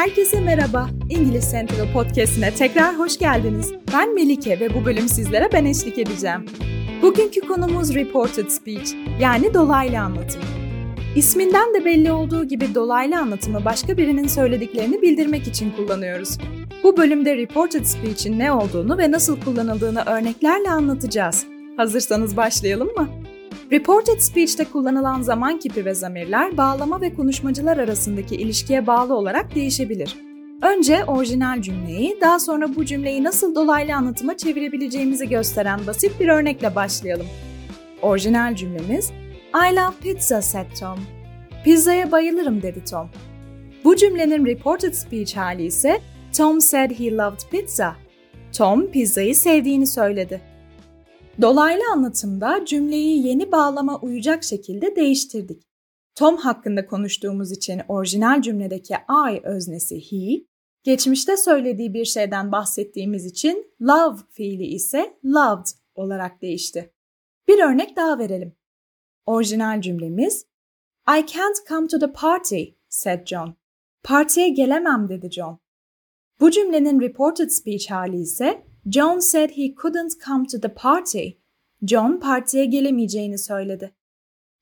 Herkese merhaba. İngiliz Central Podcast'ine tekrar hoş geldiniz. Ben Melike ve bu bölüm sizlere ben eşlik edeceğim. Bugünkü konumuz reported speech yani dolaylı anlatım. İsminden de belli olduğu gibi dolaylı anlatımı başka birinin söylediklerini bildirmek için kullanıyoruz. Bu bölümde reported speech'in ne olduğunu ve nasıl kullanıldığını örneklerle anlatacağız. Hazırsanız başlayalım mı? Reported speech'te kullanılan zaman kipi ve zamirler bağlama ve konuşmacılar arasındaki ilişkiye bağlı olarak değişebilir. Önce orijinal cümleyi, daha sonra bu cümleyi nasıl dolaylı anlatıma çevirebileceğimizi gösteren basit bir örnekle başlayalım. Orijinal cümlemiz I love pizza said Tom. Pizzaya bayılırım dedi Tom. Bu cümlenin reported speech hali ise Tom said he loved pizza. Tom pizzayı sevdiğini söyledi. Dolaylı anlatımda cümleyi yeni bağlama uyacak şekilde değiştirdik. Tom hakkında konuştuğumuz için orijinal cümledeki I öznesi he, geçmişte söylediği bir şeyden bahsettiğimiz için love fiili ise loved olarak değişti. Bir örnek daha verelim. Orijinal cümlemiz I can't come to the party, said John. Partiye gelemem dedi John. Bu cümlenin reported speech hali ise John said he couldn't come to the party. John partiye gelemeyeceğini söyledi.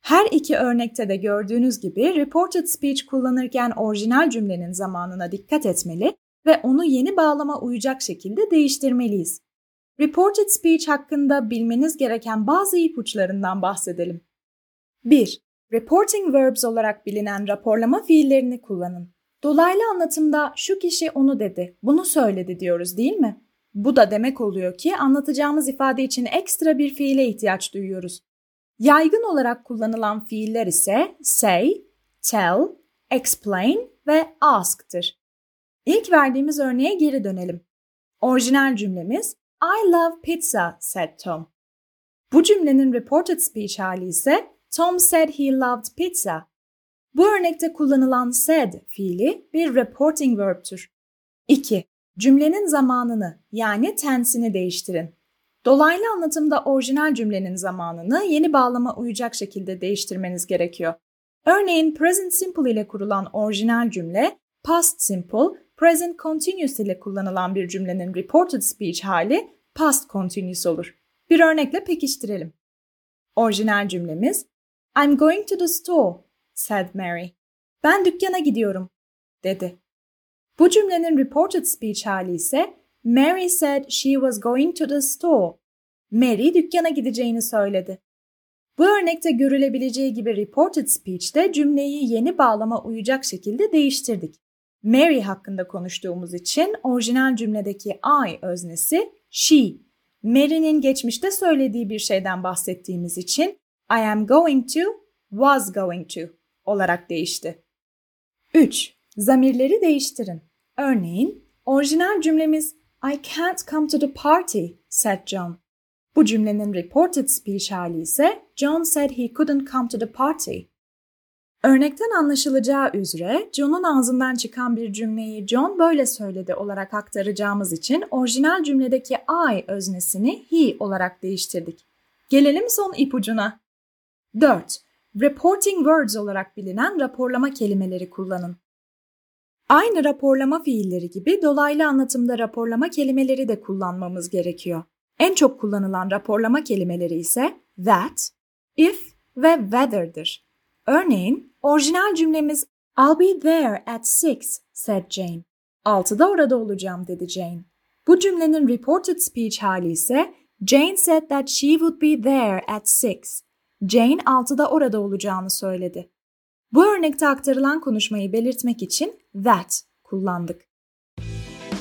Her iki örnekte de gördüğünüz gibi reported speech kullanırken orijinal cümlenin zamanına dikkat etmeli ve onu yeni bağlama uyacak şekilde değiştirmeliyiz. Reported speech hakkında bilmeniz gereken bazı ipuçlarından bahsedelim. 1. Reporting verbs olarak bilinen raporlama fiillerini kullanın. Dolaylı anlatımda şu kişi onu dedi, bunu söyledi diyoruz değil mi? Bu da demek oluyor ki anlatacağımız ifade için ekstra bir fiile ihtiyaç duyuyoruz. Yaygın olarak kullanılan fiiller ise say, tell, explain ve ask'tır. İlk verdiğimiz örneğe geri dönelim. Orijinal cümlemiz I love pizza, said Tom. Bu cümlenin reported speech hali ise Tom said he loved pizza. Bu örnekte kullanılan said fiili bir reporting verb'tür. 2. Cümlenin zamanını yani tensini değiştirin. Dolaylı anlatımda orijinal cümlenin zamanını yeni bağlama uyacak şekilde değiştirmeniz gerekiyor. Örneğin present simple ile kurulan orijinal cümle past simple, present continuous ile kullanılan bir cümlenin reported speech hali past continuous olur. Bir örnekle pekiştirelim. Orijinal cümlemiz I'm going to the store, said Mary. Ben dükkana gidiyorum, dedi. Bu cümlenin reported speech hali ise Mary said she was going to the store. Mary dükkana gideceğini söyledi. Bu örnekte görülebileceği gibi reported speech'te cümleyi yeni bağlama uyacak şekilde değiştirdik. Mary hakkında konuştuğumuz için orijinal cümledeki I öznesi she. Mary'nin geçmişte söylediği bir şeyden bahsettiğimiz için I am going to, was going to olarak değişti. 3. Zamirleri değiştirin. Örneğin orijinal cümlemiz I can't come to the party, said John. Bu cümlenin reported speech hali ise John said he couldn't come to the party. Örnekten anlaşılacağı üzere John'un ağzından çıkan bir cümleyi John böyle söyledi olarak aktaracağımız için orijinal cümledeki I öznesini he olarak değiştirdik. Gelelim son ipucuna. 4. Reporting words olarak bilinen raporlama kelimeleri kullanın. Aynı raporlama fiilleri gibi dolaylı anlatımda raporlama kelimeleri de kullanmamız gerekiyor. En çok kullanılan raporlama kelimeleri ise that, if ve whether'dır. Örneğin orijinal cümlemiz I'll be there at six, said Jane. Altıda orada olacağım dedi Jane. Bu cümlenin reported speech hali ise Jane said that she would be there at six. Jane altıda orada olacağını söyledi. Bu örnekte aktarılan konuşmayı belirtmek için that kullandık.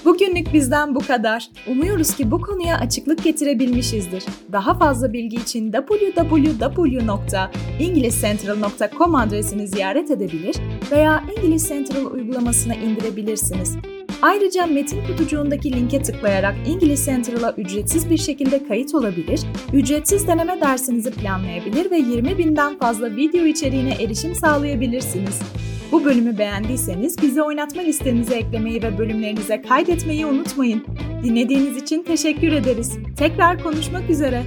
Bugünlük bizden bu kadar. Umuyoruz ki bu konuya açıklık getirebilmişizdir. Daha fazla bilgi için www.englishcentral.com adresini ziyaret edebilir veya English Central uygulamasını indirebilirsiniz. Ayrıca metin kutucuğundaki linke tıklayarak İngiliz Central'a ücretsiz bir şekilde kayıt olabilir, ücretsiz deneme dersinizi planlayabilir ve 20 binden fazla video içeriğine erişim sağlayabilirsiniz. Bu bölümü beğendiyseniz bizi oynatma listenize eklemeyi ve bölümlerinize kaydetmeyi unutmayın. Dinlediğiniz için teşekkür ederiz. Tekrar konuşmak üzere.